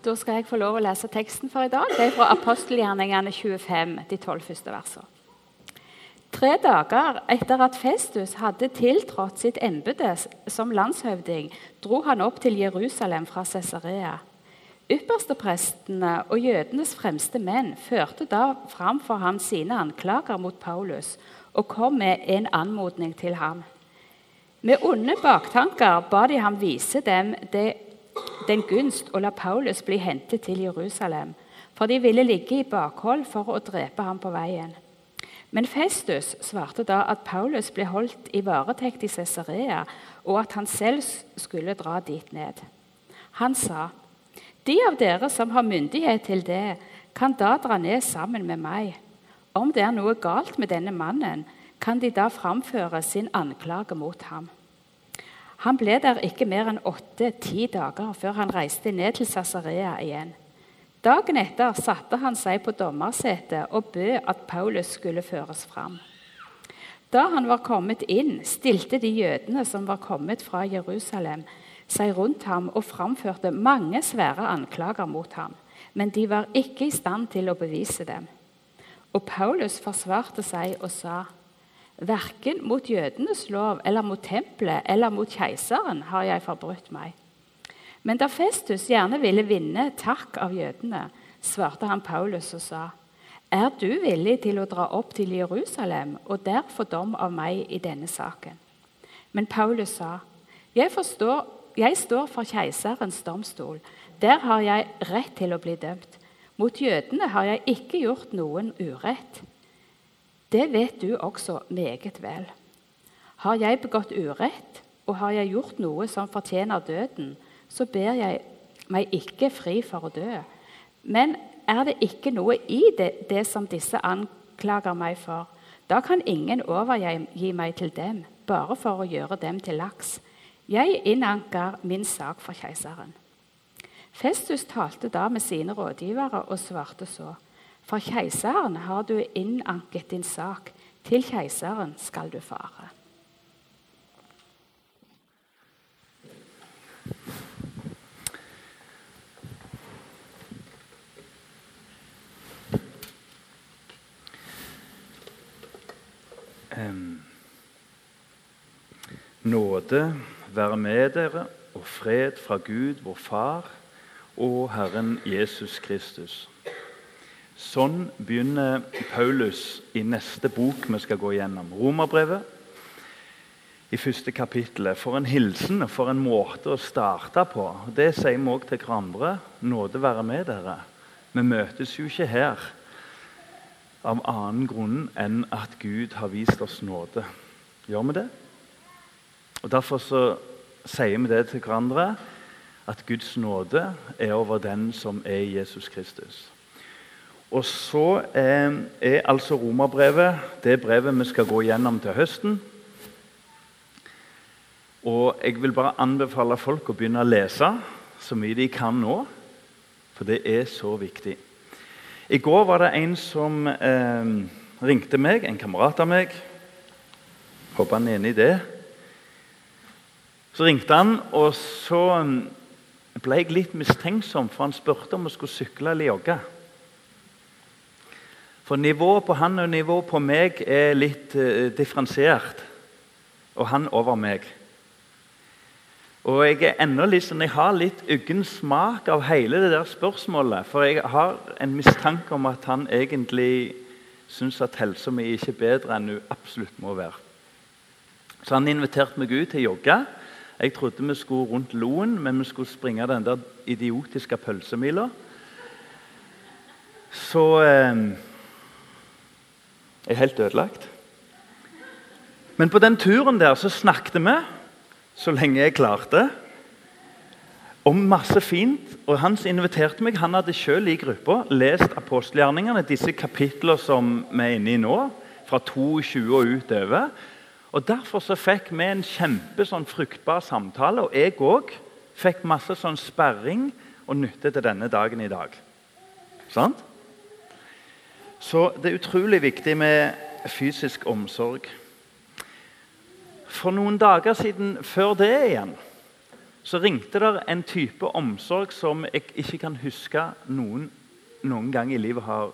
Da skal jeg få lov å lese teksten for i dag. Det er fra apostelgjerningene 25, de tolv første versene. Tre dager etter at Festus hadde tiltrådt sitt embete som landshøvding, dro han opp til Jerusalem fra Cesarea. Yppersteprestene og jødenes fremste menn førte da fram for ham sine anklager mot Paulus og kom med en anmodning til ham. Med onde baktanker ba de ham vise dem det den gunst å la Paulus bli hentet til Jerusalem, for de ville ligge i bakhold for å drepe ham på veien. Men Festus svarte da at Paulus ble holdt i varetekt i Cesarea, og at han selv skulle dra dit ned. Han sa, 'De av dere som har myndighet til det, kan da dra ned sammen med meg.' Om det er noe galt med denne mannen, kan de da framføre sin anklage mot ham. Han ble der ikke mer enn åtte-ti dager før han reiste ned til Cesarea igjen. Dagen etter satte han seg på dommersetet og bød at Paulus skulle føres fram. Da han var kommet inn, stilte de jødene som var kommet fra Jerusalem, seg rundt ham og framførte mange svære anklager mot ham. Men de var ikke i stand til å bevise dem. Og Paulus forsvarte seg og sa:" Verken mot jødenes lov eller mot tempelet eller mot keiseren har jeg forbrutt meg. Men da Festus gjerne ville vinne takk av jødene, svarte han Paulus og sa.: Er du villig til å dra opp til Jerusalem og der få dom av meg i denne saken? Men Paulus sa, jeg, forstår, jeg står for keiserens domstol. Der har jeg rett til å bli dømt. Mot jødene har jeg ikke gjort noen urett. Det vet du også meget vel. Har jeg begått urett, og har jeg gjort noe som fortjener døden, så ber jeg meg ikke fri for å dø. Men er det ikke noe i det, det som disse anklager meg for, da kan ingen overgi meg til dem, bare for å gjøre dem til laks. Jeg innanker min sak for keiseren. Festus talte da med sine rådgivere og svarte så. For keiseren har du innanket din sak. Til keiseren skal du fare. Nåde være med dere og fred fra Gud, vår Far, og Herren Jesus Kristus. Sånn begynner Paulus i neste bok vi skal gå gjennom. Romerbrevet i første kapittelet. For en hilsen og for en måte å starte på. Det sier vi òg til hverandre. Nåde være med dere. Vi møtes jo ikke her av annen grunn enn at Gud har vist oss nåde. Gjør vi det? Og Derfor så sier vi det til hverandre at Guds nåde er over den som er Jesus Kristus. Og så eh, er altså romerbrevet det brevet vi skal gå gjennom til høsten. Og jeg vil bare anbefale folk å begynne å lese så mye de kan nå. For det er så viktig. I går var det en som eh, ringte meg, en kamerat av meg. Håper han er enig i det. Så ringte han, og så ble jeg litt mistenksom, for han spurte om vi skulle sykle eller jogge. For nivået på han og nivået på meg er litt uh, differensiert. Og han over meg. Og jeg er enda litt sånn, jeg har litt uggen smak av hele det der spørsmålet. For jeg har en mistanke om at han egentlig syns at helsa mi ikke er bedre enn hun absolutt må være. Så han inviterte meg ut til å jogge. Jeg trodde vi skulle rundt Loen, men vi skulle springe den der idiotiske pølsemila. Så eh, er helt ødelagt. Men på den turen der så snakket vi, så lenge jeg klarte, om masse fint. Og Han som inviterte meg, han hadde selv i gruppa lest apostelgjerningene, disse kapitlene som vi er inne i nå, fra 22 og utover. Og Derfor så fikk vi en kjempe sånn fruktbar samtale, og jeg òg fikk masse sånn sperring og nytte til denne dagen i dag. Sant? Så det er utrolig viktig med fysisk omsorg. For noen dager siden før det igjen så ringte det en type omsorg som jeg ikke kan huske noen noen gang i livet har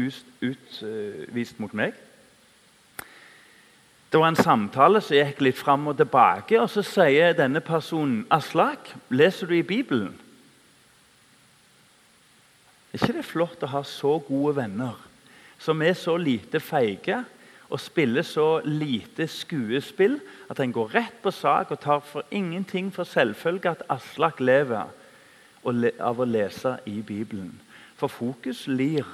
utvist mot meg. Det var en samtale som gikk litt fram og tilbake. og Så sier denne personen Aslak, leser du i Bibelen? Er ikke det flott å ha så gode venner som er så lite feige og spiller så lite skuespill at en går rett på sak og tar for ingenting for selvfølge at Aslak lever av å lese i Bibelen? For fokus lir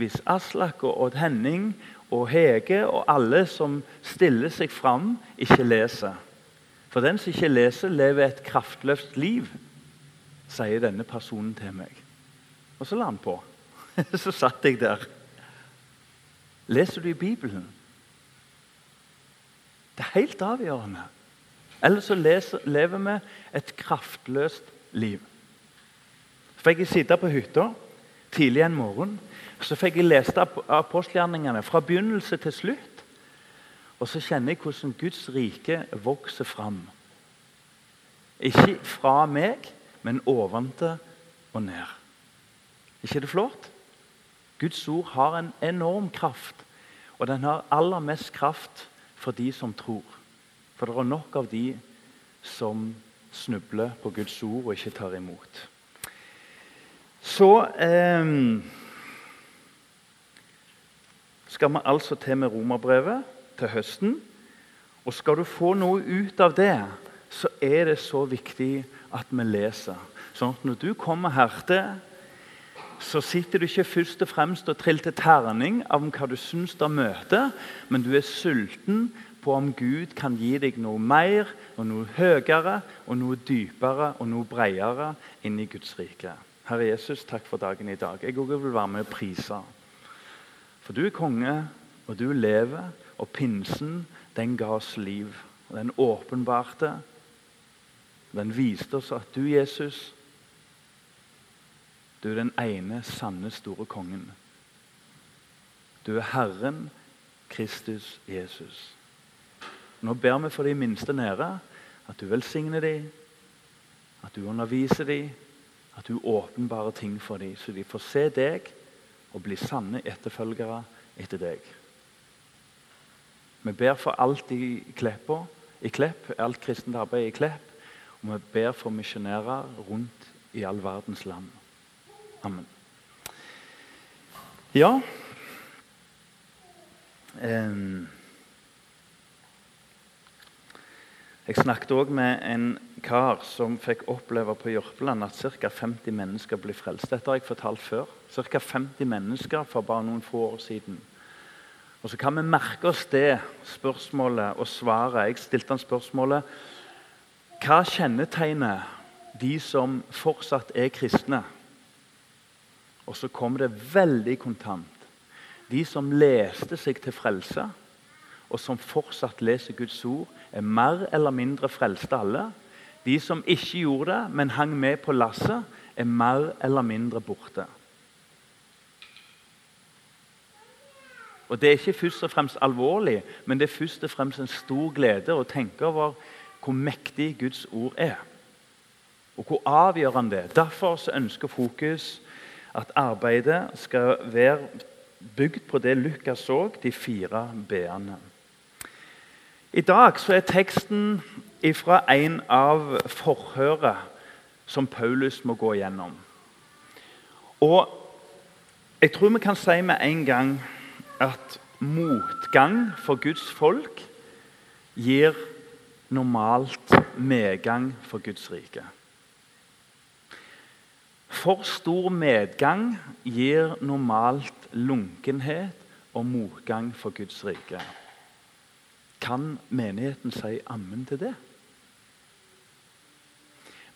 hvis Aslak og Odd Henning og Hege og alle som stiller seg fram, ikke leser. For den som ikke leser, lever et kraftløst liv, sier denne personen til meg. Og så la han på. Så satt jeg der. Leser du i Bibelen? Det er helt avgjørende. Ellers så leser, lever vi et kraftløst liv. Så fikk jeg sitte på hytta tidlig en morgen. Så fikk jeg lest apostelgjerningene fra begynnelse til slutt. Og så kjenner jeg hvordan Guds rike vokser fram. Ikke fra meg, men oventil og ned. Ikke er det flott? Guds ord har en enorm kraft, og den har aller mest kraft for de som tror. For det er nok av de som snubler på Guds ord og ikke tar imot. Så eh, skal vi altså til med romerbrevet til høsten. Og skal du få noe ut av det, så er det så viktig at vi leser. Sånn at når du kommer hertil, så sitter du ikke først og fremst og triller terning av hva du syns du møter, men du er sulten på om Gud kan gi deg noe mer, og noe høyere, og noe dypere og noe bredere inn i Guds rike. Herre Jesus, takk for dagen i dag. Jeg òg vil være med og prise. For du er konge, og du lever, og pinsen, den ga oss liv. Den åpenbarte. Den viste oss at du, Jesus, du er den ene sanne, store kongen. Du er Herren Kristus Jesus. Nå ber vi for de minste nære at du velsigner dem, at du underviser dem, at du åpenbarer ting for dem, så de får se deg og bli sanne etterfølgere etter deg. Vi ber for alt i Kleppa, i Klepp, alt kristent arbeid i Klepp. Og vi ber for misjonærer rundt i all verdens land. Amen. Ja Jeg snakket òg med en kar som fikk oppleve på Jørpeland at ca. 50 mennesker blir frelst. Dette har jeg fortalt før. Ca. 50 mennesker for bare noen få år siden. Og Så kan vi merke oss det spørsmålet og svaret. Jeg stilte han spørsmålet Hva kjennetegner de som fortsatt er kristne? Og så kom det veldig kontant. De som leste seg til frelse, og som fortsatt leser Guds ord, er mer eller mindre frelste alle. De som ikke gjorde det, men hang med på lasset, er mer eller mindre borte. Og Det er ikke først og fremst alvorlig, men det er først og fremst en stor glede å tenke over hvor mektig Guds ord er. Og hvor avgjørende det er. Derfor ønsker Fokus at arbeidet skal være bygd på det Lukas så, de fire b-ene. I dag så er teksten fra en av forhøret som Paulus må gå gjennom. Og jeg tror vi kan si med en gang at motgang for Guds folk gir normalt medgang for Guds rike. For stor medgang gir normalt lunkenhet og motgang for Guds rike. Kan menigheten si ammen til det?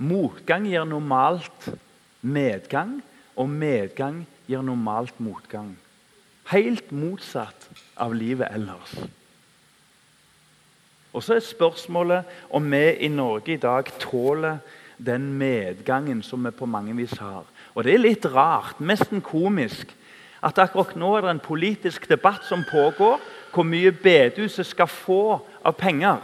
Motgang gir normalt medgang, og medgang gir normalt motgang. Helt motsatt av livet ellers. Og Så er spørsmålet om vi i Norge i dag tåler den medgangen som vi på mange vis har. Og Det er litt rart, nesten komisk, at akkurat nå er det en politisk debatt som pågår hvor mye bedehuset skal få av penger.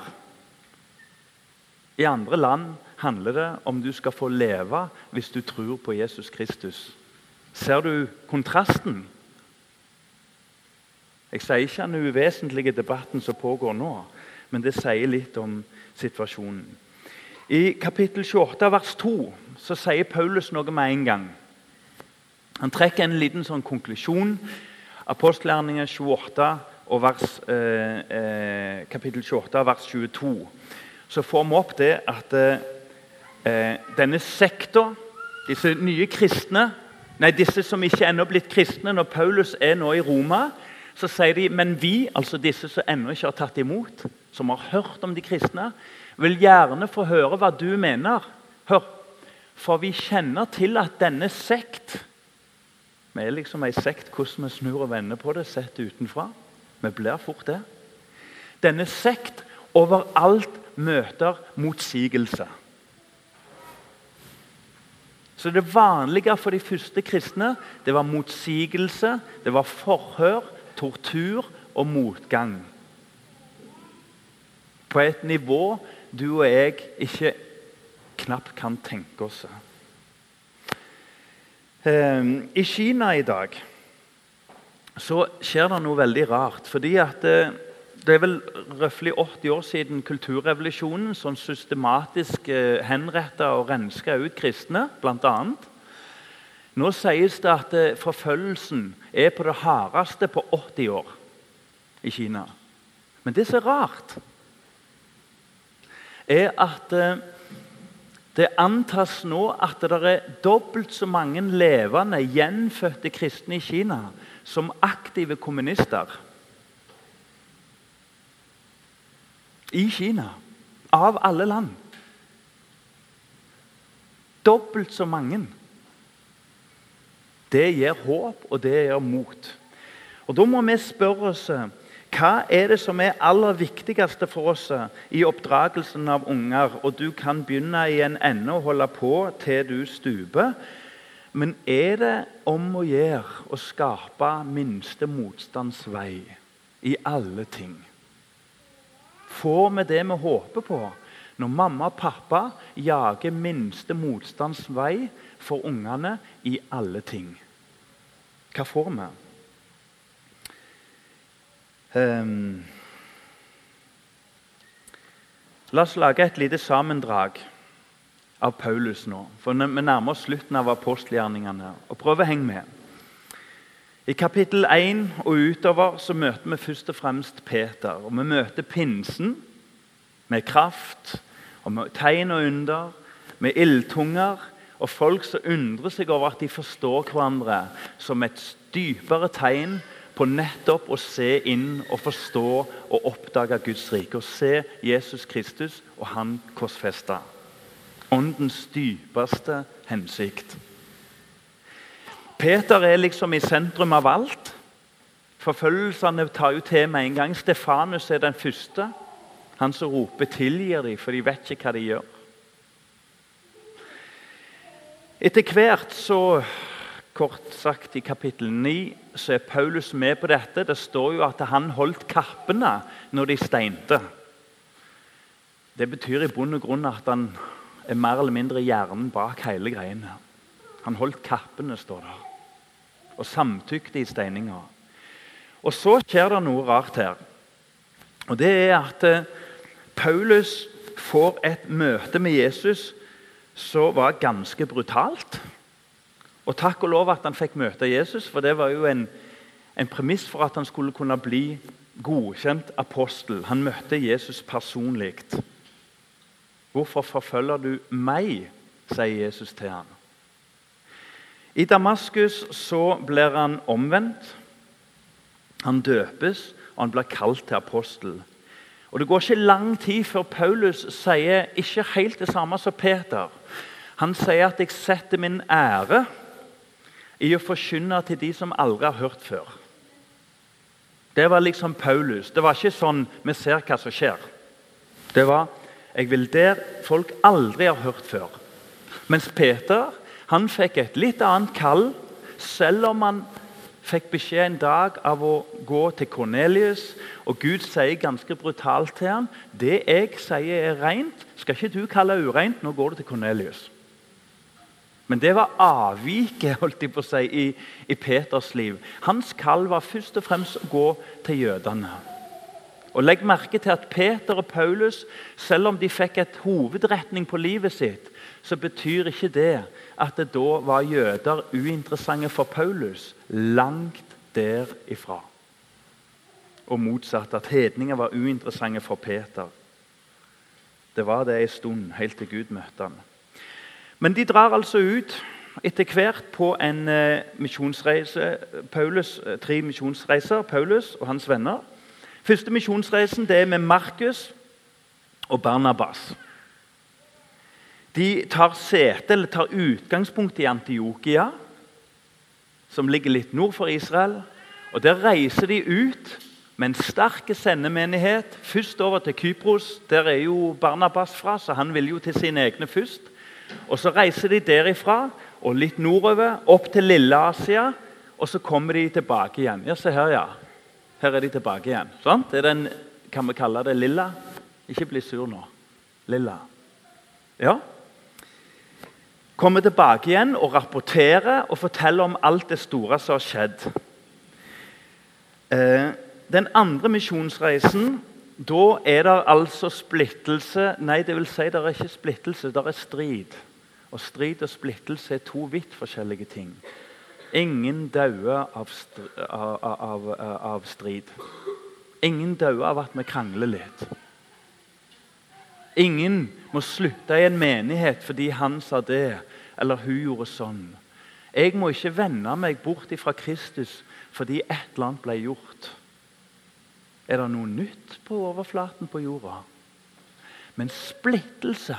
I andre land handler det om du skal få leve hvis du tror på Jesus Kristus. Ser du kontrasten? Jeg sier ikke den uvesentlige debatten som pågår nå, men det sier litt om situasjonen. I kapittel 28, vers 2, så sier Paulus noe med en gang. Han trekker en liten sånn konklusjon. Apostelgjerningen 28 og vers, eh, eh, kapittel 28, vers 22. Så får vi opp det at eh, denne sekta, disse nye kristne Nei, disse som ikke er blitt kristne, når Paulus er nå i Roma, så sier de men vi, altså disse som ennå ikke har tatt imot, som har hørt om de kristne, vil gjerne få høre hva du mener. Hør, for vi kjenner til at denne sekt Vi er liksom ei sekt hvordan vi snur og vender på det sett utenfra. Vi blir fort det. Denne sekt overalt møter motsigelse. Så Det vanlige for de første kristne det var motsigelse, det var forhør, tortur og motgang. På et nivå du og jeg ikke knapt kan tenke oss. Ehm, I Kina i dag så skjer det noe veldig rart. fordi at det, det er vel røftlig 80 år siden kulturrevolusjonen som systematisk eh, henretta og renska ut kristne, bl.a. Nå sies det at eh, forfølgelsen er på det hardeste på 80 år i Kina. Men det er så rart, er at eh, det antas nå at det er dobbelt så mange levende, gjenfødte kristne i Kina som aktive kommunister. I Kina. Av alle land. Dobbelt så mange. Det gir håp, og det gir mot. Og Da må vi spørre oss hva er det som er aller viktigste for oss i oppdragelsen av unger? Og Du kan begynne i en ende og holde på til du stuper. Men er det om å gjøre å skape minste motstands vei i alle ting? Får vi det vi håper på når mamma og pappa jager minste motstands vei for ungene i alle ting? Hva får vi? Um, la oss lage et lite sammendrag av Paulus nå. For Vi nærmer oss slutten av apostelgjerningene. og Prøv å henge med. I kapittel 1 og utover så møter vi først og fremst Peter. og Vi møter pinsen med kraft, og med tegn og under, med ildtunger og folk som undrer seg over at de forstår hverandre som et dypere tegn på nettopp å se inn og forstå og oppdage Guds rike. Og se Jesus Kristus og Han korsfesta. Åndens dypeste hensikt. Peter er liksom i sentrum av alt. Forfølgelsene tar jo til med en gang. Stefanus er den første. Han som roper 'tilgir dem', for de vet ikke hva de gjør. Etter hvert så Kort sagt i kapittel 9 så er Paulus med på dette. Det står jo at han holdt kappene når de steinte. Det betyr i bunn og grunn at han er mer eller mindre hjernen bak hele greiene. Han holdt kappene, står det, og samtykte i steininga. Og så skjer det noe rart her. Og Det er at eh, Paulus får et møte med Jesus som var ganske brutalt. Og takk og lov at han fikk møte Jesus, for det var jo en, en premiss for at han skulle kunne bli godkjent apostel. Han møtte Jesus personlig. Hvorfor forfølger du meg? sier Jesus til ham. I Damaskus så blir han omvendt. Han døpes, og han blir kalt til apostel. Og Det går ikke lang tid før Paulus sier ikke helt det samme som Peter. Han sier at 'jeg setter min ære i å forkynne til de som aldri har hørt før'. Det var liksom Paulus. Det var ikke sånn 'vi ser hva som skjer'. Det var 'jeg vil der folk aldri har hørt før'. Mens Peter han fikk et litt annet kall, selv om han fikk beskjed en dag av å gå til Kornelius, og Gud sier ganske brutalt til ham det jeg sier er rent, skal ikke du kalle ureint. Nå går du til Kornelius. Men det var avviket holdt jeg på å si, i, i Peters liv. Hans kall var først og fremst å gå til jødene. Og Legg merke til at Peter og Paulus, selv om de fikk et hovedretning på livet sitt, så betyr ikke det at det da var jøder uinteressante for Paulus. Langt derifra. Og motsatt, at hedninger var uinteressante for Peter. Det var det en stund, helt til Gud møtte ham. Men de drar altså ut etter hvert på en eh, misjonsreise. Paulus, eh, tre misjonsreiser, Paulus og hans venner. Første misjonsreisen det er med Markus og Barnabas. De tar sete, eller tar utgangspunkt i Antiokia, som ligger litt nord for Israel. Og Der reiser de ut med en sterk sendemenighet. Først over til Kypros. Der er jo Barnabas fra, så han vil jo til sine egne først. Og Så reiser de derifra og litt nordover, opp til Lille Asia. Og så kommer de tilbake igjen. Ja, se her, ja. Her er de tilbake igjen. Sant? Det er den, Kan vi kalle det lilla? Ikke bli sur nå. Lilla. Ja, kommer tilbake igjen og rapporterer og forteller om alt det store som har skjedd. Eh, den andre misjonsreisen da er det altså splittelse Nei, det vil si det er ikke splittelse, det er strid. Og Strid og splittelse er to vidt forskjellige ting. Ingen dauer av, av, av, av, strid. Ingen dauer av at vi krangler litt. Ingen må slutte i en menighet fordi han sa det, eller hun gjorde sånn. Jeg må ikke vende meg bort fra Kristus fordi et eller annet ble gjort. Er det noe nytt på overflaten på jorda? Men splittelse,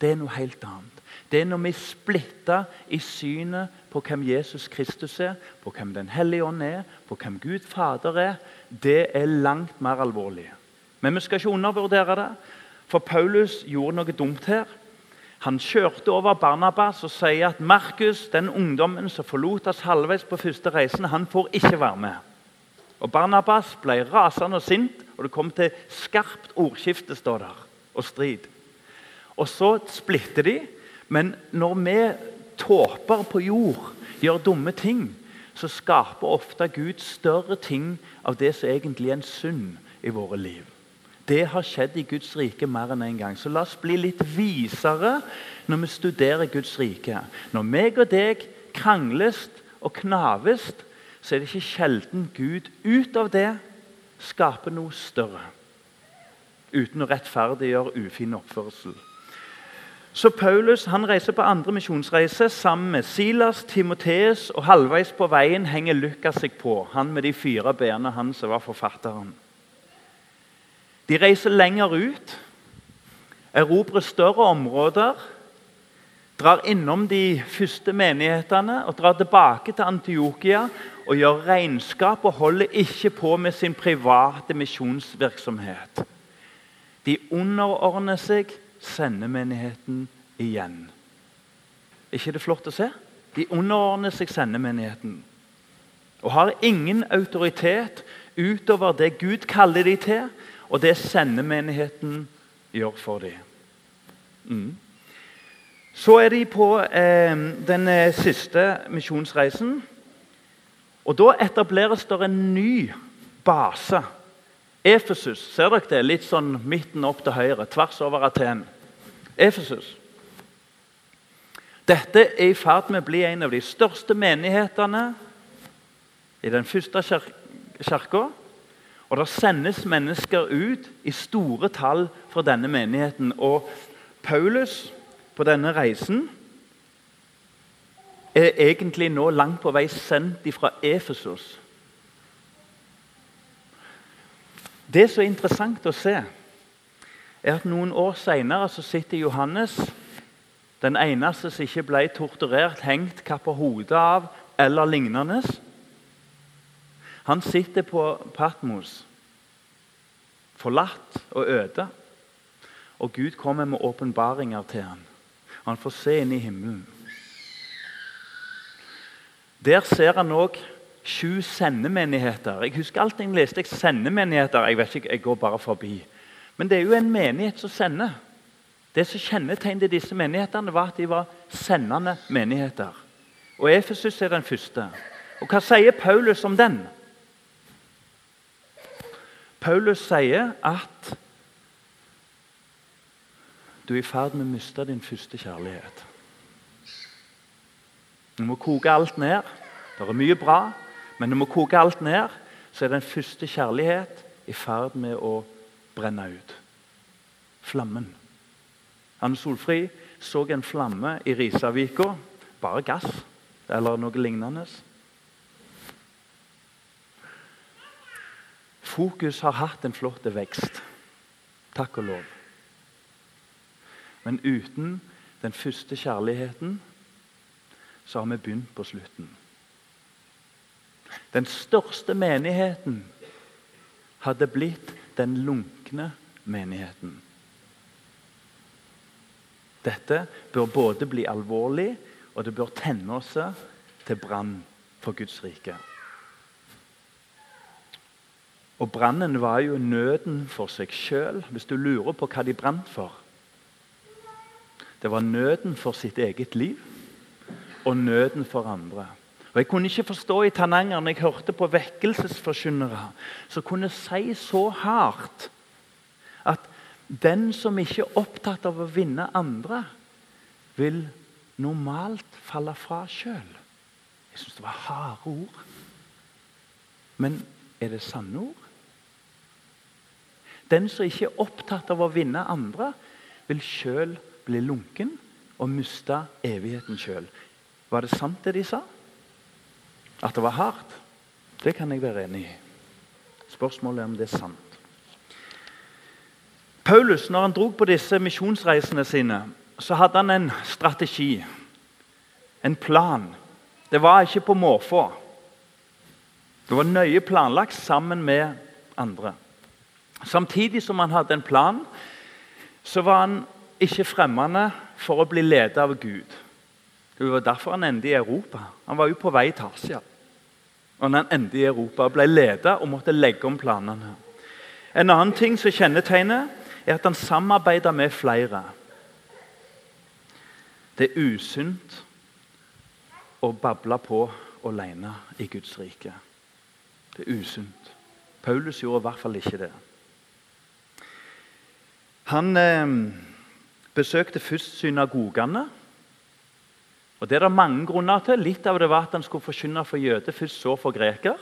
det er noe helt annet. Det er når vi splitter i synet på hvem Jesus Kristus er, på hvem Den hellige ånd er, på hvem Gud Fader er. Det er langt mer alvorlig. Men vi skal ikke undervurdere det. For Paulus gjorde noe dumt her. Han kjørte over Barnabas og sier at Markus, den ungdommen som forlot oss halvveis på første reisen, han får ikke være med. Og Barnabas ble rasende og sint, og det kom til skarpt ordskifte står der, og strid. Og Så splitter de, men når vi tåper på jord gjør dumme ting, så skaper ofte Gud større ting av det som egentlig er en synd i våre liv. Det har skjedd i Guds rike mer enn én en gang. Så la oss bli litt visere når vi studerer Guds rike. Når meg og deg krangles og knaves, så er det ikke sjelden Gud ut av det skaper noe større. Uten å rettferdiggjøre ufin oppførsel. Så Paulus han reiser på andre misjonsreise sammen med Silas, Timoteus, og halvveis på veien henger Lukas seg på. Han med de fire bena, han som var forfatteren. De reiser lenger ut, erobrer større områder, drar innom de første menighetene og drar tilbake til Antiokia og gjør regnskap og holder ikke på med sin private misjonsvirksomhet. De underordner seg sendemenigheten igjen. Er ikke det flott å se? De underordner seg sendemenigheten og har ingen autoritet utover det Gud kaller de til, og det sendemenigheten gjør for dem. Mm. Så er de på eh, den eh, siste misjonsreisen. Og Da etableres det en ny base. Efesus. Ser dere det? Litt sånn midten opp til høyre, tvers over Aten. Efesus. Dette er i ferd med å bli en av de største menighetene i den første kirka. Og Det sendes mennesker ut i store tall fra denne menigheten. Og Paulus på denne reisen er egentlig nå langt på vei sendt fra Efesos. Det som er interessant å se, er at noen år senere sitter Johannes, den eneste som ikke ble torturert, hengt kappet hodet av eller lignende. Han sitter på Patmos, forlatt og øde. Og Gud kommer med åpenbaringer til ham. Han får se inn i himmelen. Der ser han òg sju sendemenigheter. Jeg husker alltid jeg leste jeg sendemenigheter. Jeg vet ikke, jeg går bare forbi. Men det er jo en menighet som sender. Det som kjennetegnet disse menighetene, var at de var sendende menigheter. Og Efesus er den første. Og Hva sier Paulus om den? Paulus sier at du er i ferd med å miste din første kjærlighet. Du må koke alt ned. Det er mye bra, men du må koke alt ned, så er den første kjærlighet i ferd med å brenne ut. Flammen. Anne Solfri så en flamme i Risavika. Bare gass eller noe lignende. Fokus har hatt en flott vekst. Takk og lov. Men uten den første kjærligheten så har vi begynt på slutten. Den største menigheten hadde blitt den lunkne menigheten. Dette bør både bli alvorlig, og det bør tenne oss til brann for Guds rike. Og Brannen var jo nøden for seg sjøl, hvis du lurer på hva de brant for. Det var nøden for sitt eget liv og nøden for andre. Og Jeg kunne ikke forstå i Tananger når jeg hørte på vekkelsesforkynnere som kunne si så hardt at den som ikke er opptatt av å vinne andre, vil normalt falle fra sjøl. Jeg syns det var harde ord. Men er det sanne ord? Den som ikke er opptatt av å vinne andre, vil sjøl bli lunken og miste evigheten sjøl. Var det sant, det de sa? At det var hardt? Det kan jeg være enig i. Spørsmålet er om det er sant. Paulus, når han dro på disse misjonsreisene sine, så hadde han en strategi, en plan. Det var ikke på måfå. Det var nøye planlagt sammen med andre. Samtidig som han hadde en plan, så var han ikke fremmede for å bli ledet av Gud. Det var derfor han endte i Europa. Han var jo på vei til Asia. Og han endte i Europa, ble ledet og måtte legge om planene. En annen ting som kjennetegner, er at han samarbeider med flere. Det er usunt å bable på alene i Guds rike. Det er usunt. Paulus gjorde i hvert fall ikke det. Han eh, besøkte først synagogene. Og Det er det mange grunner til. Litt av det var at han skulle forkynne for jøder, først så for greker.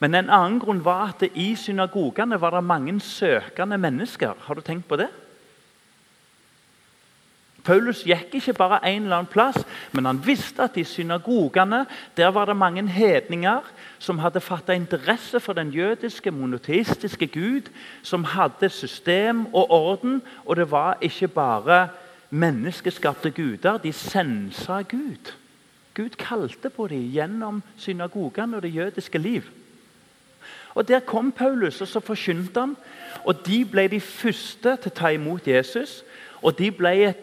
Men en annen grunn var at i synagogene var det mange søkende mennesker. Har du tenkt på det? Paulus gikk ikke bare en eller annen plass, men han visste at i synagogene der var det mange hedninger som hadde fattet interesse for den jødiske, monoteistiske Gud, som hadde system og orden. Og det var ikke bare menneskeskapte guder. De sensa Gud. Gud kalte på dem gjennom synagogene og det jødiske liv. Og Der kom Paulus, og så forkynte han. Og De ble de første til å ta imot Jesus. Og de ble et,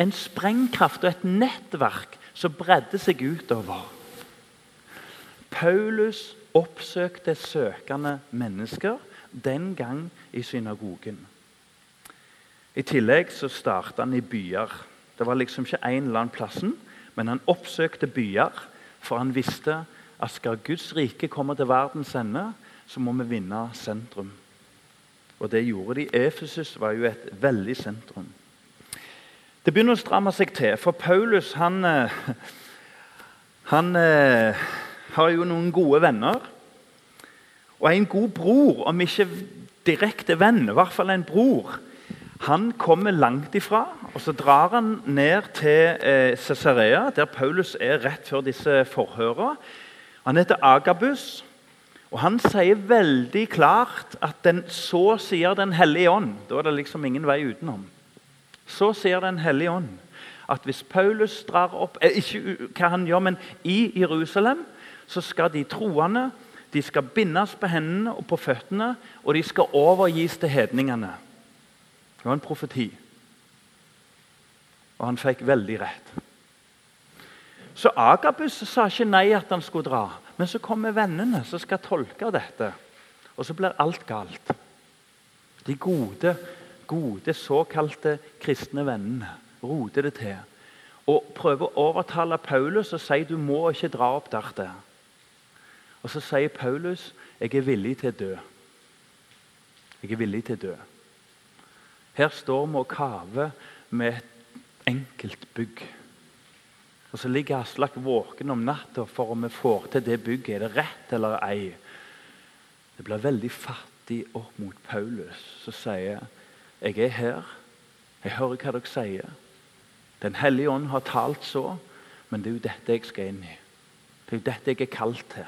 en sprengkraft og et nettverk som bredde seg utover. Paulus oppsøkte søkende mennesker den gang i synagogen. I tillegg så starta han i byer. Det var liksom ikke én eller annen plassen, men han oppsøkte byer, for han visste at skal Guds rike komme til verdens ende, så må vi vinne sentrum. Og det gjorde de. Efesus var jo et veldig sentrum. Det begynner å stramme seg til, for Paulus han, eh, han eh, har jo noen gode venner. Og en god bror, om ikke direkte venn, i hvert fall en bror, han kommer langt ifra. og Så drar han ned til eh, Cesarea, der Paulus er rett før disse forhørene. Han heter Agabus. Og Han sier veldig klart at den, så sier Den hellige ånd Da er det liksom ingen vei utenom. Så sier Den hellige ånd at hvis Paulus drar opp eh, Ikke hva han gjør, men i Jerusalem så skal de troende de skal bindes på hendene og på føttene, og de skal overgis til hedningene. Det var en profeti. Og han fikk veldig rett. Så Agabus sa ikke nei at han skulle dra. Men så kommer vennene som skal tolke dette. Og så blir alt galt. De gode, gode såkalte kristne vennene roter det til. Og prøver å overtale Paulus og sier du må ikke dra opp der. Og så sier Paulus jeg er villig til å dø. Jeg er villig til å dø. Her står vi og kaver med et enkelt bygg. Og Så ligger Aslak våken om natta for om vi får til det bygget. Er det rett eller ei? Det blir veldig fattig opp mot Paulus, som sier jeg er her. Jeg hører hva dere sier. Den hellige ånd har talt så, men det er jo dette jeg skal inn i. Det er jo dette jeg er kalt til.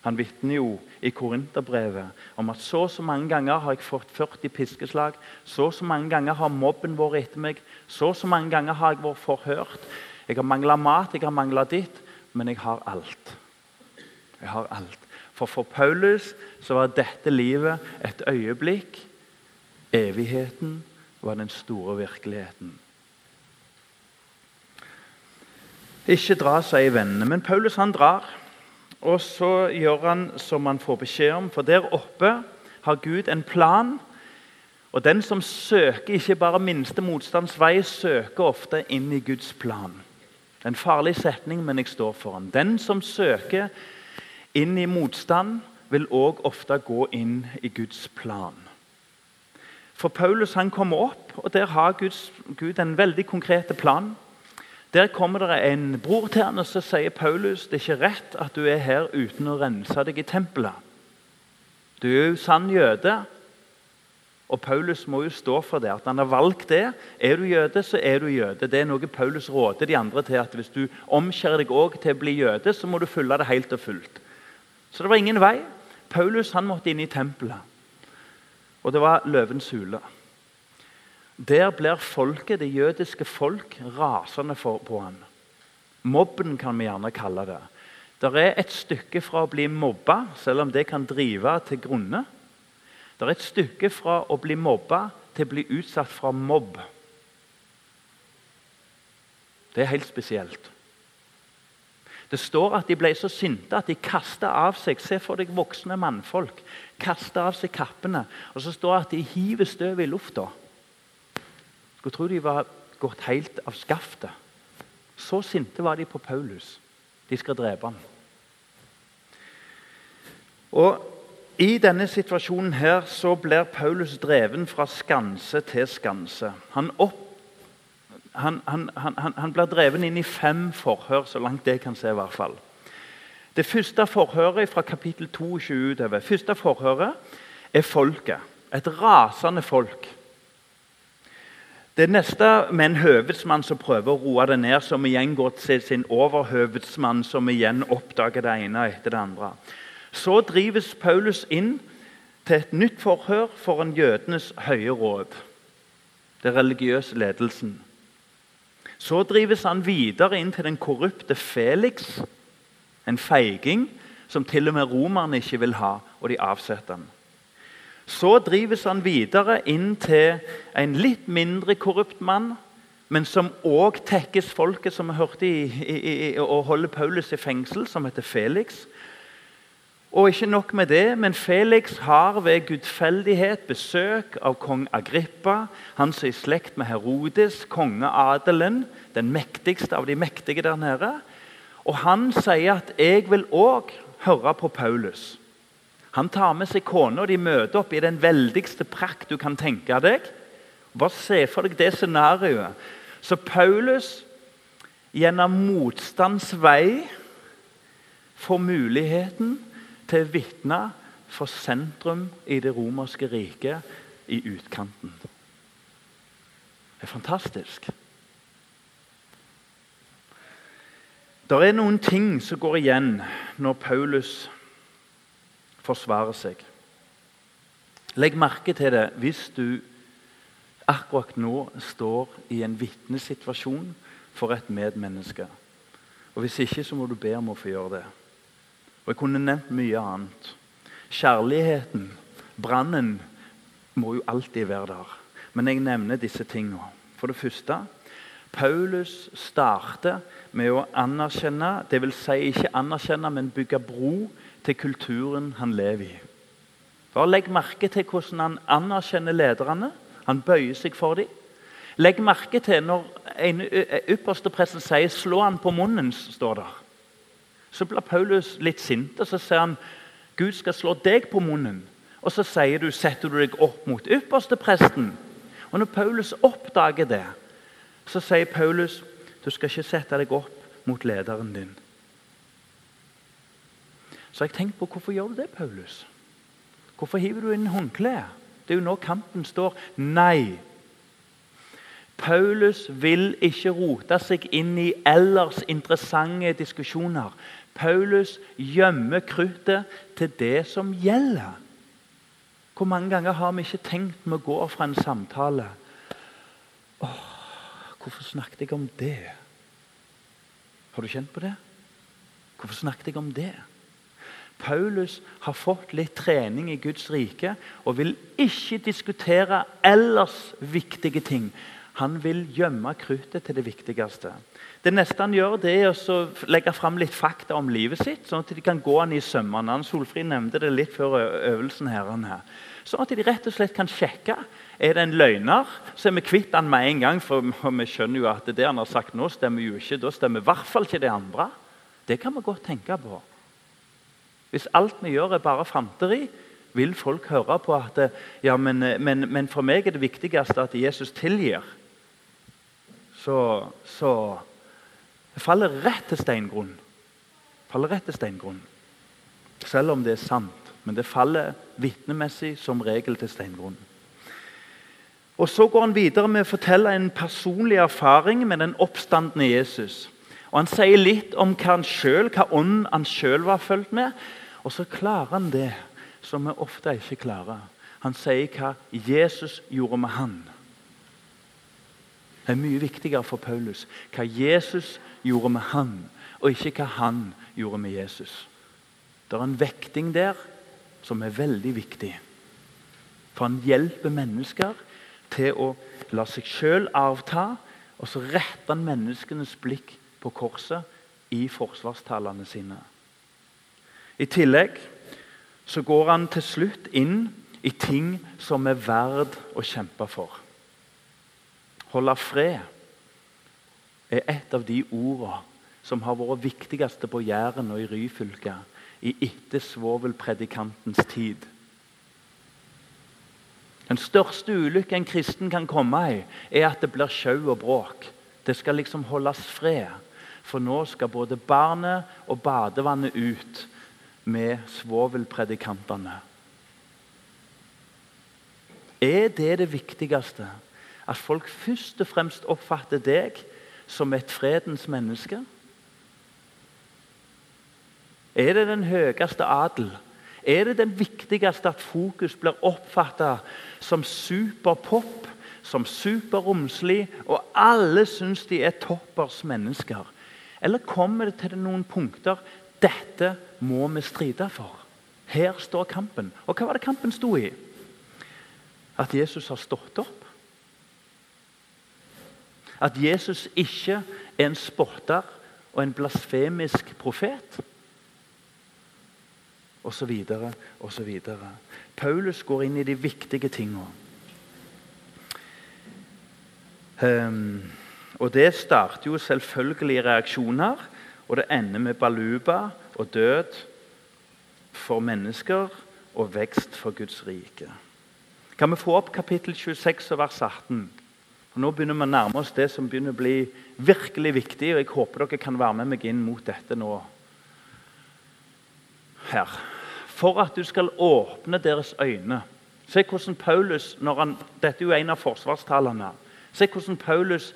Han vitner jo i Korinterbrevet om at så og så mange ganger har jeg fått 40 piskeslag. Så og så mange ganger har mobben vært etter meg. Så og så mange ganger har jeg vært forhørt. Jeg har mangla mat, jeg har mangla ditt, men jeg har alt. Jeg har alt. For for Paulus så var dette livet et øyeblikk. Evigheten var den store virkeligheten. Ikke dra, sier vennene, men Paulus han drar. Og så gjør han som han får beskjed om, for der oppe har Gud en plan. Og den som søker ikke bare minste motstands vei, søker ofte inn i Guds plan. En farlig setning, men jeg står for den. Den som søker inn i motstand, vil òg ofte gå inn i Guds plan. For Paulus han kommer opp, og der har Guds, Gud en veldig konkret plan. Der kommer det en bror til han, og så sier Paulus det er ikke rett at du er her uten å rense deg i tempelet. Du er jo sann jøde. Og Paulus må jo stå for det. At han har valgt det. Er du jøde, så er du jøde. Det er noe Paulus råder de andre til. at Hvis du omskjærer deg også til å bli jøde, så må du følge det helt og fullt. Så det var ingen vei. Paulus han måtte inn i tempelet. Og det var løvens hule. Der blir folket, det jødiske folk rasende på ham. Mobben kan vi gjerne kalle det. Det er et stykke fra å bli mobba, selv om det kan drive til grunne. Det er et stykke fra å bli mobba til å bli utsatt fra mobb. Det er helt spesielt. Det står at de ble så sinte at de kasta av seg Se for deg voksne mannfolk. Kasta av seg kappene. Og så står det at de hiver støvet i lufta. Skulle tro de var gått helt av skaftet. Så sinte var de på Paulus. De skal drepe ham. Og I denne situasjonen her så blir Paulus dreven fra skanse til skanse. Han, opp, han, han, han blir dreven inn i fem forhør, så langt det kan se. i hvert fall. Det første forhøret fra kapittel 22 utover. første forhøret er folket. Et rasende folk. Det neste med en høvedsmann som prøver å roe det ned, som igjen går til sin overhøvedsmann, som igjen oppdager det ene etter det andre. Så drives Paulus inn til et nytt forhør foran jødenes høye råd, den religiøse ledelsen. Så drives han videre inn til den korrupte Felix, en feiging som til og med romerne ikke vil ha, og de avsetter ham. Så drives han videre inn til en litt mindre korrupt mann, men som òg tekkes folket som vi hørte i, i, i, og holder Paulus i fengsel, som heter Felix. Og ikke nok med det, men Felix har ved gudfeldighet besøk av kong Agrippa, han som er i slekt med Herodes, kongeadelen, den mektigste av de mektige der nede. Og han sier at 'jeg vil òg høre på Paulus'. Han tar med seg kona, og de møter opp i den veldigste prakt du kan tenke deg. Bare se for deg det scenarioet. Så Paulus, gjennom motstands vei, får muligheten til å vitne for sentrum i det romerske riket i utkanten. Det er fantastisk. Det er noen ting som går igjen når Paulus forsvare seg. Legg merke til det hvis du akkurat nå står i en vitnesituasjon for et medmenneske. Og Hvis ikke, så må du be om å få gjøre det. Og Jeg kunne nevnt mye annet. Kjærligheten, brannen, må jo alltid være der. Men jeg nevner disse tingene. For det første Paulus starter med å anerkjenne, dvs. Si ikke anerkjenne, men bygge bro til kulturen han lever i. Bare legg merke til hvordan han anerkjenner lederne. Han bøyer seg for dem. Legg merke til når en ypperste presten sier 'slå han på munnen', står der. Så blir Paulus litt sint, og så sier han 'Gud skal slå deg på munnen'. Og så sier du, setter du deg opp mot ypperste presten. Og når Paulus oppdager det, så sier Paulus du skal ikke sette deg opp mot lederen din. Så jeg tenkt på hvorfor gjør du det, Paulus? Hvorfor hiver du inn håndkleet? Det er jo nå kampen står. Nei. Paulus vil ikke rote seg inn i ellers interessante diskusjoner. Paulus gjemmer kruttet til det som gjelder. Hvor mange ganger har vi ikke tenkt med å gå fra en samtale Åh, Hvorfor snakket jeg om det? Har du kjent på det? Hvorfor snakket jeg om det? Paulus har fått litt trening i Guds rike og vil ikke diskutere ellers viktige ting. Han vil gjemme kruttet til det viktigste. Det neste han gjør, det er å legge fram litt fakta om livet sitt, sånn at de kan gå han i sømmene. Solfrid nevnte det litt før øvelsen. her. Sånn at de rett og slett kan sjekke er det en løgner, så er vi kvitt han med en gang. For vi skjønner jo at det han har sagt nå, stemmer jo ikke. Da stemmer i hvert fall ikke det andre. Det kan vi godt tenke på. Hvis alt vi gjør, er bare fanteri, vil folk høre på at ja, men, men, men for meg er det viktigste at Jesus tilgir. Så, så det faller rett til steingrunn. Faller rett til steingrunn. Selv om det er sant. Men det faller vitnemessig som regel til steingrunn. Og Så går han videre med å fortelle en personlig erfaring med den oppstandende Jesus. Og Han sier litt om hva han selv, hva ånden han sjøl var fulgt med. Og så klarer han det som vi ofte ikke klarer. Han sier hva Jesus gjorde med han. Det er mye viktigere for Paulus hva Jesus gjorde med han, og ikke hva han gjorde med Jesus. Det er en vekting der som er veldig viktig. For han hjelper mennesker til å la seg sjøl avta, og så retter han menneskenes blikk på korset i forsvarstalene sine. I tillegg så går han til slutt inn i ting som er verd å kjempe for. Holde fred er et av de ordene som har vært viktigste på Jæren og i Ryfylke i etter svovelpredikantens tid. Den største ulykken en kristen kan komme i, er at det blir sjau og bråk. Det skal liksom holdes fred. For nå skal både barnet og badevannet ut med svovelpredikantene. Er det det viktigste? At folk først og fremst oppfatter deg som et fredens menneske? Er det den høyeste adel? Er det den viktigste at fokus blir oppfatta som superpop, som superromslig, og alle syns de er toppers mennesker? Eller kommer det til noen punkter dette må vi stride for? Her står kampen. Og hva var det kampen sto i? At Jesus har stått opp. At Jesus ikke er en spotter og en blasfemisk profet Og så videre og så videre. Paulus går inn i de viktige tingene. Um, og Det starter jo selvfølgelig reaksjoner, og det ender med baluba og død for mennesker og vekst for Guds rike. Kan vi få opp kapittel 26 og vers 18? Og nå begynner vi å nærme oss det som begynner å bli virkelig viktig. og Jeg håper dere kan være med meg inn mot dette nå. Her for at du skal åpne deres øyne. Se hvordan Paulus, han, Dette er jo en av forsvarstalene. Se hvordan Paulus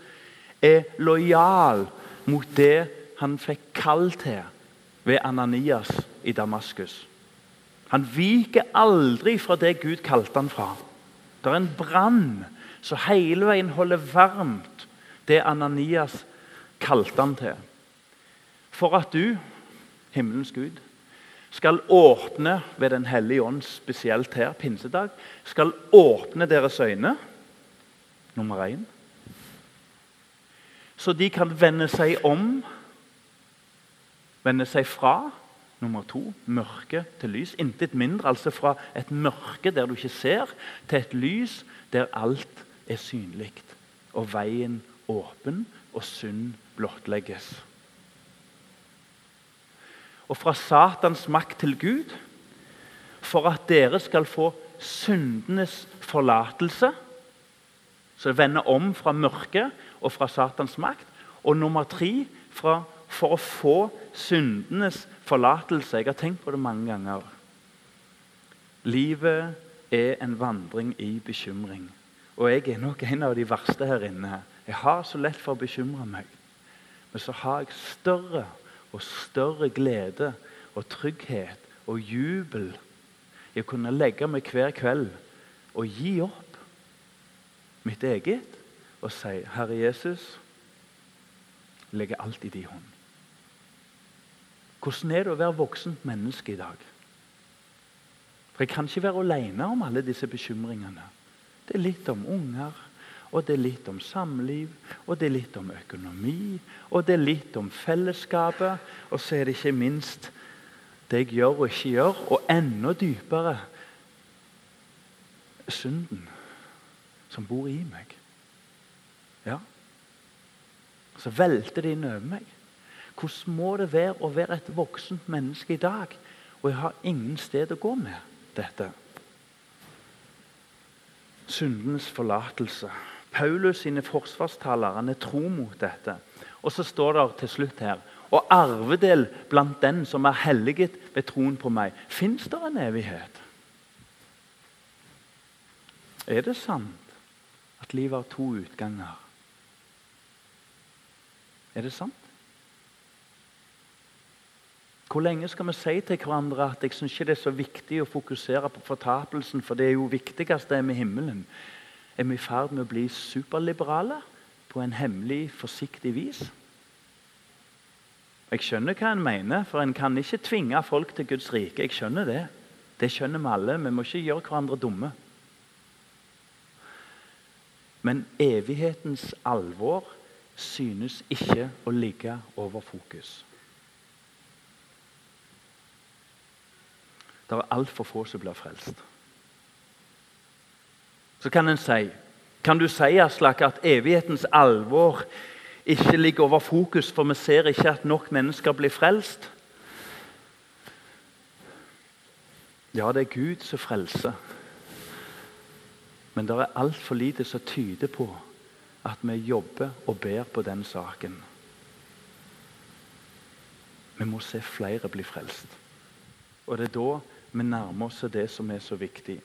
er lojal mot det han fikk kall til ved Ananias i Damaskus. Han viker aldri fra det Gud kalte han fra. Det er en brann som hele veien holder varmt det Ananias kalte han til. For at du, himmelens Gud, skal åpne ved Den hellige ånd, spesielt her, pinsedag, skal åpne deres øyne. Nummer én. så de kan vende seg om, vende seg fra Nummer to mørke til lys. Intet mindre. Altså fra et mørke der du ikke ser, til et lys der alt er synlig. Og veien åpen og synd blottlegges. Og fra Satans makt til Gud, for at dere skal få syndenes forlatelse. Så det vender om fra mørket og fra Satans makt. Og nummer tre fra, for å få syndenes forlatelse. Jeg har tenkt på det mange ganger. Livet er en vandring i bekymring. Og jeg er nok en av de verste her inne. Jeg har så lett for å bekymre meg. Men så har jeg større og større glede og trygghet og jubel i å kunne legge meg hver kveld og gi opp mitt eget og si 'Herre Jesus, legger alt i din hånd'. Hvordan er det å være voksent menneske i dag? For Jeg kan ikke være alene om alle disse bekymringene. Det er litt om unger, og det er litt om samliv, og det er litt om økonomi, og det er litt om fellesskapet, og så er det ikke minst det jeg gjør og ikke gjør, og enda dypere synden som bor i meg. Ja. Så velter det inn over meg. Hvordan må det være å være et voksent menneske i dag? Og jeg har ingen sted å gå med dette. Syndens forlatelse. Paulus sine forsvarstaler han er tro mot dette. Og så står det til slutt her og arvedel blant den som er helliget ved troen på meg. Fins det en evighet? Er det sant at livet har to utganger? Er det sant? Hvor lenge skal vi si til hverandre at jeg syns ikke det er så viktig å fokusere på fortapelsen, for det er jo viktigst det med himmelen? Er vi i ferd med å bli superliberale på en hemmelig, forsiktig vis? Jeg skjønner hva en mener, for en kan ikke tvinge folk til Guds rike. Jeg skjønner Det Det skjønner vi alle. Vi må ikke gjøre hverandre dumme. Men evighetens alvor synes ikke å ligge over fokus. Det er altfor få som blir frelst. Så kan en si Kan du si Aslak, at evighetens alvor ikke ligger over fokus, for vi ser ikke at nok mennesker blir frelst. Ja, det er Gud som frelser. Men det er altfor lite som tyder på at vi jobber og ber på den saken. Vi må se flere bli frelst. Og det er da vi nærmer oss det som er så viktig.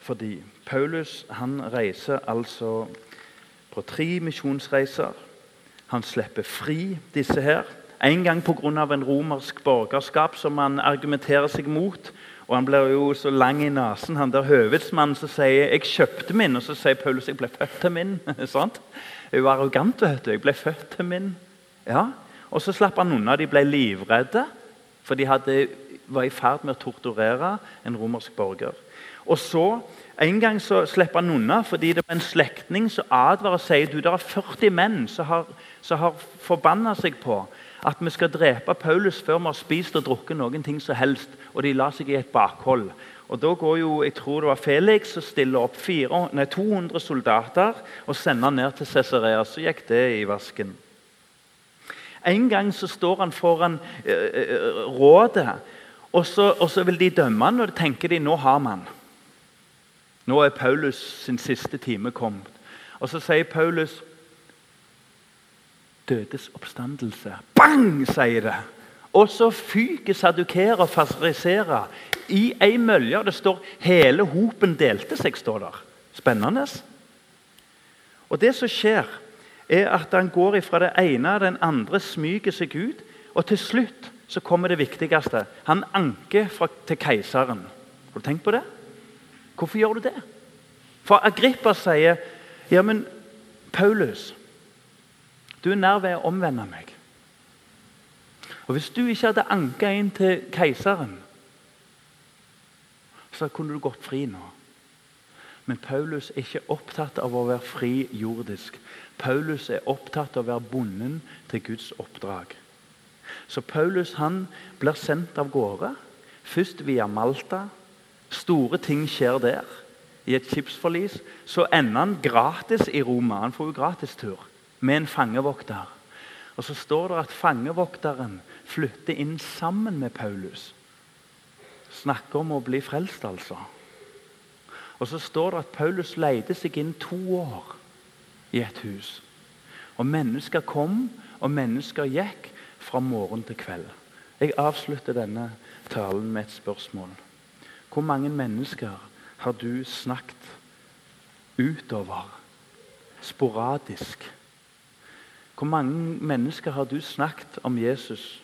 Fordi Paulus han reiser altså på tre misjonsreiser. Han slipper fri disse her. En gang pga. en romersk borgerskap som han argumenterer seg mot. Og Han blir jo så lang i nesen, han der høvedsmannen som sier 'jeg kjøpte min', og så sier Paulus 'jeg ble født til min'. sant? Det er jo arrogant. vet du. 'Jeg ble født til min'. Ja. Og så slapp han unna. De ble livredde, for de hadde, var i ferd med å torturere en romersk borger. Og så en gang så slipper han unna fordi det var en slektning som advarer og sier du, det er 40 menn som har, som har forbanna seg på at vi skal drepe Paulus før vi har spist og drukket noen ting som helst. Og de la seg i et bakhold. Og Da går jo, jeg tror det var Felix som stiller opp 400, nei, 200 soldater og sender ned til Cesarea. Så gikk det i vasken. En gang så står han foran uh, rådet, og så, og så, vil de dømme han, og tenker de nå har man. Nå er Paulus sin siste time kommet. Og så sier Paulus dødes oppstandelse. Bang, sier det. Og så fyker sadukere og fariseere i ei mølje. Det står 'hele hopen delte seg'. står der. Spennende. Og Det som skjer, er at han går ifra det ene og den andre, smyger seg ut. Og til slutt så kommer det viktigste. Han anker fra, til keiseren. Har du tenkt på det? Hvorfor gjør du det? For Agrippa sier ja, men Paulus, du er nær ved å omvende meg. Og Hvis du ikke hadde anka inn til keiseren, så kunne du gått fri nå. Men Paulus er ikke opptatt av å være fri jordisk. Paulus er opptatt av å være bonden til Guds oppdrag. Så Paulus han blir sendt av gårde, først via Malta. Store ting skjer der. I et skipsforlis så ender han gratis i Roma. Han får jo gratistur med en fangevokter. Og Så står det at fangevokteren flytter inn sammen med Paulus. Snakker om å bli frelst, altså. Og Så står det at Paulus leide seg inn to år i et hus. Og Mennesker kom, og mennesker gikk fra morgen til kveld. Jeg avslutter denne talen med et spørsmål. Hvor mange mennesker har du snakket utover, sporadisk? Hvor mange mennesker har du snakket om Jesus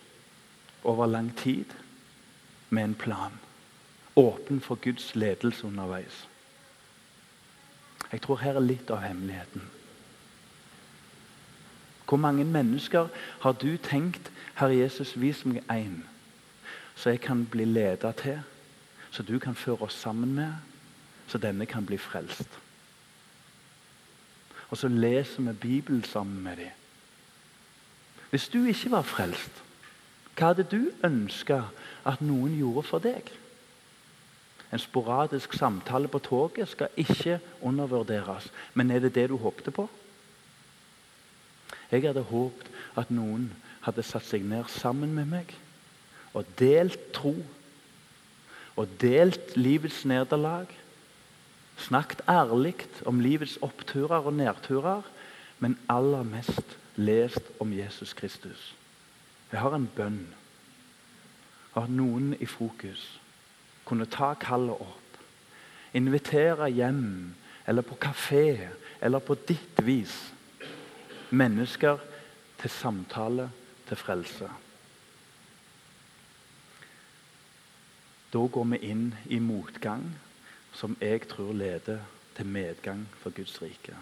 over lang tid med en plan? Åpen for Guds ledelse underveis. Jeg tror her er litt av hemmeligheten. Hvor mange mennesker har du tenkt Herre Jesus, vis meg én, så jeg kan bli leda til, så du kan føre oss sammen med, så denne kan bli frelst? Og så leser vi Bibelen sammen med dem. Hvis du ikke var frelst, hva hadde du ønska at noen gjorde for deg? En sporadisk samtale på toget skal ikke undervurderes. Men er det det du håpte på? Jeg hadde håpet at noen hadde satt seg ned sammen med meg og delt tro. Og delt livets nederlag. Snakket ærlig om livets oppturer og nedturer, men aller mest lest om Jesus Kristus. Jeg har en bønn. At noen i fokus kunne ta kallet opp. Invitere hjem eller på kafé eller på ditt vis mennesker til samtale til frelse. Da går vi inn i motgang, som jeg tror leder til medgang for Guds rike.